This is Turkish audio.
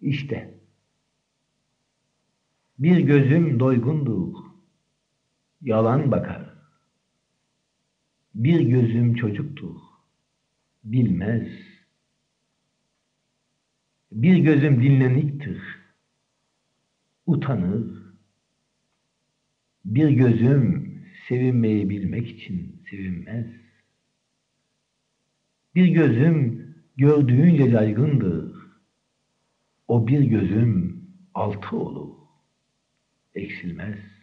İşte bir gözüm doygundur, yalan bakar. Bir gözüm çocuktur, bilmez. Bir gözüm dinleniktir, utanır. Bir gözüm sevinmeyi bilmek için sevinmez. Bir gözüm gördüğünce caygındır. O bir gözüm altı olur, eksilmez.